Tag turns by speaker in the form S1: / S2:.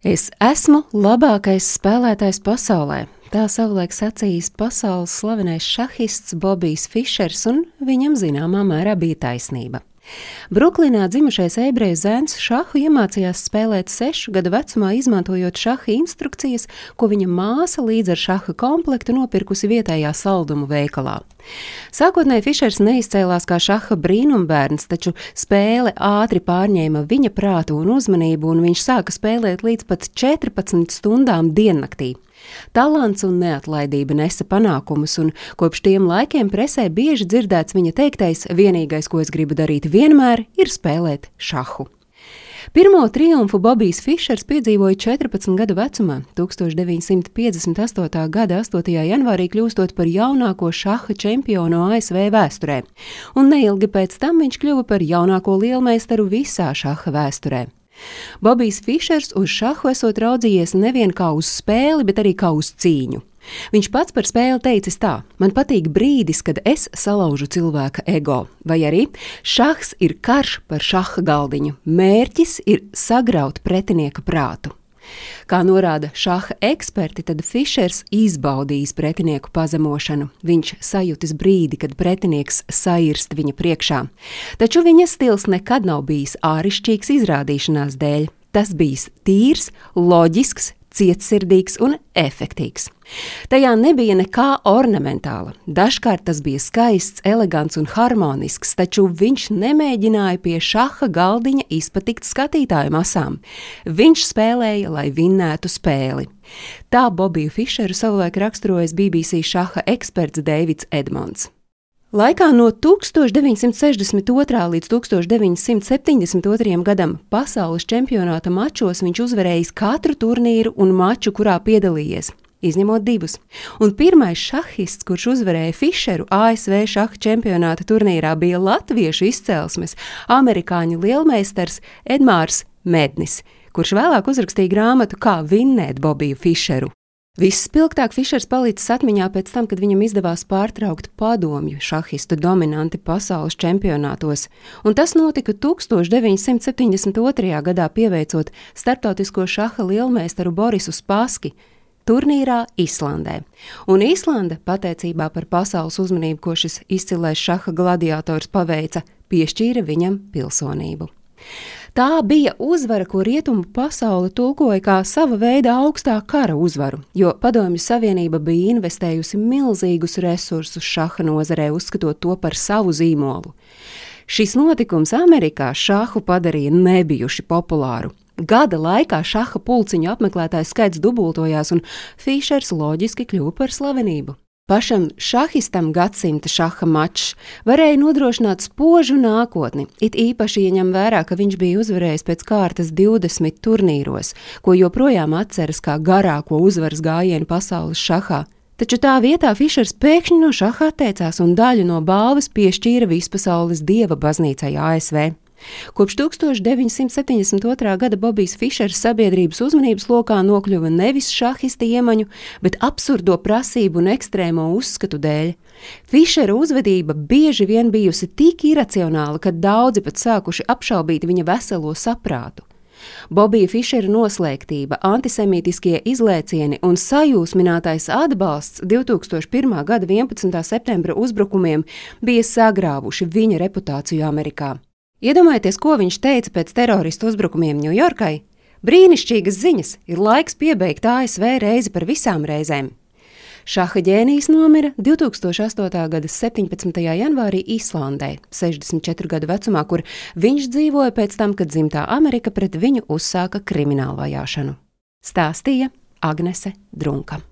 S1: Es esmu labākais spēlētājs pasaulē. Tā savulaik sacījis pasaules slavenais šahists Bobijs Fišers, un viņam zināmā mērā bija taisnība. Bruklinā dzimušais ebreju zēns šahu iemācījās spēlēt sešu gadu vecumā, izmantojot šaha instrukcijas, ko viņa māsa līdz ar šaha komplektu nopirkusi vietējā saldumu veikalā. Sākotnēji Fišers neizcēlās kā šaha brīnumbērns, taču spēle ātri pārņēma viņa prātu un uzmanību, un viņš sāka spēlēt līdz pat 14 stundām diennaktī. Talants un neatlaidība nesa panākumus, un kopš tiem laikiem presē bieži dzirdēts viņa teiktais: vienīgais, ko es gribu darīt vienmēr, ir spēlēt šahu. Pirmo triumfu Bobijs Fišers piedzīvoja 14 gadu vecumā, 1958. gada 8. janvārī kļūstot par jaunāko šaha čempionu ASV vēsturē, un neilgi pēc tam viņš kļuva par jaunāko lielmeistaru visā šaha vēsturē. Bobijs Fišers uz šahu esot raudzījies nevien kā uz spēli, bet arī kā uz cīņu. Viņš pats par spēli teicis tā: Man patīk brīdis, kad es salaužu cilvēka ego, vai arī šahs ir karš par šaha galdiņu. Mērķis ir sagraut pretinieka prātu. Kā norāda šaha eksperti, tad Fišers izbaudījis pretinieku pazemošanu. Viņš sajūtis brīdi, kad pretinieks sairst viņa priekšā. Taču viņa stils nekad nav bijis ārišķīgs izrādīšanās dēļ. Tas bijis tīrs, loģisks, cietsirdīgs un efektīvs. Tajā nebija nekā ornamentāla. Dažkārt tas bija skaists, elegants un harmonisks, taču viņš nemēģināja pie šaha galdiņa izpatikt skatītāju masām. Viņš spēlēja, lai vinnētu spēli. Tā Bobiju Fišeru savulaik raksturojas BBC šaha eksperts Deivids Edmonds. Laikā no 1962. līdz 1972. gadam pasaules čempionāta mačos viņš uzvarējis katru turnīru un maču, kurā piedalījies. Izņemot divus. Un pirmais šahists, kurš uzvarēja Fischeru ASV šaha čempionāta turnīrā, bija latviešu izcelsmes, amerikāņu lielmeistars Edmārs Mednis, kurš vēlāk uzrakstīja grāmatu Kā vinnēt Bobiju Fischeru. Visspilgtāk Fišers palicis atmiņā pēc tam, kad viņam izdevās pārtraukt padomju šahistu dominanti pasaules čempionātos, un tas notika 1972. gadā pieveicot starptautisko šaha lielmeistaru Borisu Spaski turnīrā Islandē. Un Īslande, pateicībā par pasaules uzmanību, ko šis izcilais šaha gladiators paveica, piešķīra viņam pilsonību. Tā bija uzvara, ko rietumu pasaule tulkoja kā sava veida augstā kara uzvaru, jo Padomju Savienība bija investējusi milzīgus resursus šaha nozarē, uzskatot to par savu zīmolu. Šis notikums Amerikā šāhu padarīja nebijuši populāru. Gada laikā šaha pulciņu apmeklētāju skaits dubultojās, un Fišers loģiski kļuva par slavenību. Pašam šahistam gadsimta šaha mačs varēja nodrošināt spožu nākotni, it īpaši ieņem vērā, ka viņš bija uzvarējis pēc kārtas 20 turnīros, ko joprojām atceras kā garāko uzvaras gājienu pasaules šahā. Taču tā vietā Fišers pēkšņi no šaha atteicās un daļu no balvas piešķīra vispasaules dieva baznīcai ASV. Kopš 1972. gada Bobijs Fišers sabiedrības uzmanības lokā nokļuva nevis šahista iemaņu, bet absurdo prasību un ekstrēmo uzskatu dēļ. Fišera uzvedība bieži vien bijusi tik iracionāla, ka daudzi pat sākuši apšaubīt viņa veselo saprātu. Bobija Fišera noslēgtība, antisemītiskie izlēcieni un sajūsminātais atbalsts 2001. gada 11. septembra uzbrukumiem bija sagrāvuši viņa reputāciju Amerikā. Iedomājieties, ko viņš teica pēc teroristu uzbrukumiem Ņujorkai? Brīnišķīgas ziņas, ir laiks piebeigt ASV reizi par visām reizēm. Šaha ģēnijs nomira 2008. gada 17. janvārī Īslandē, 64 gadu vecumā, kur viņš dzīvoja pēc tam, kad dzimtā Amerika pret viņu uzsāka kriminālu vajāšanu. Stāstīja Agnese Drunka.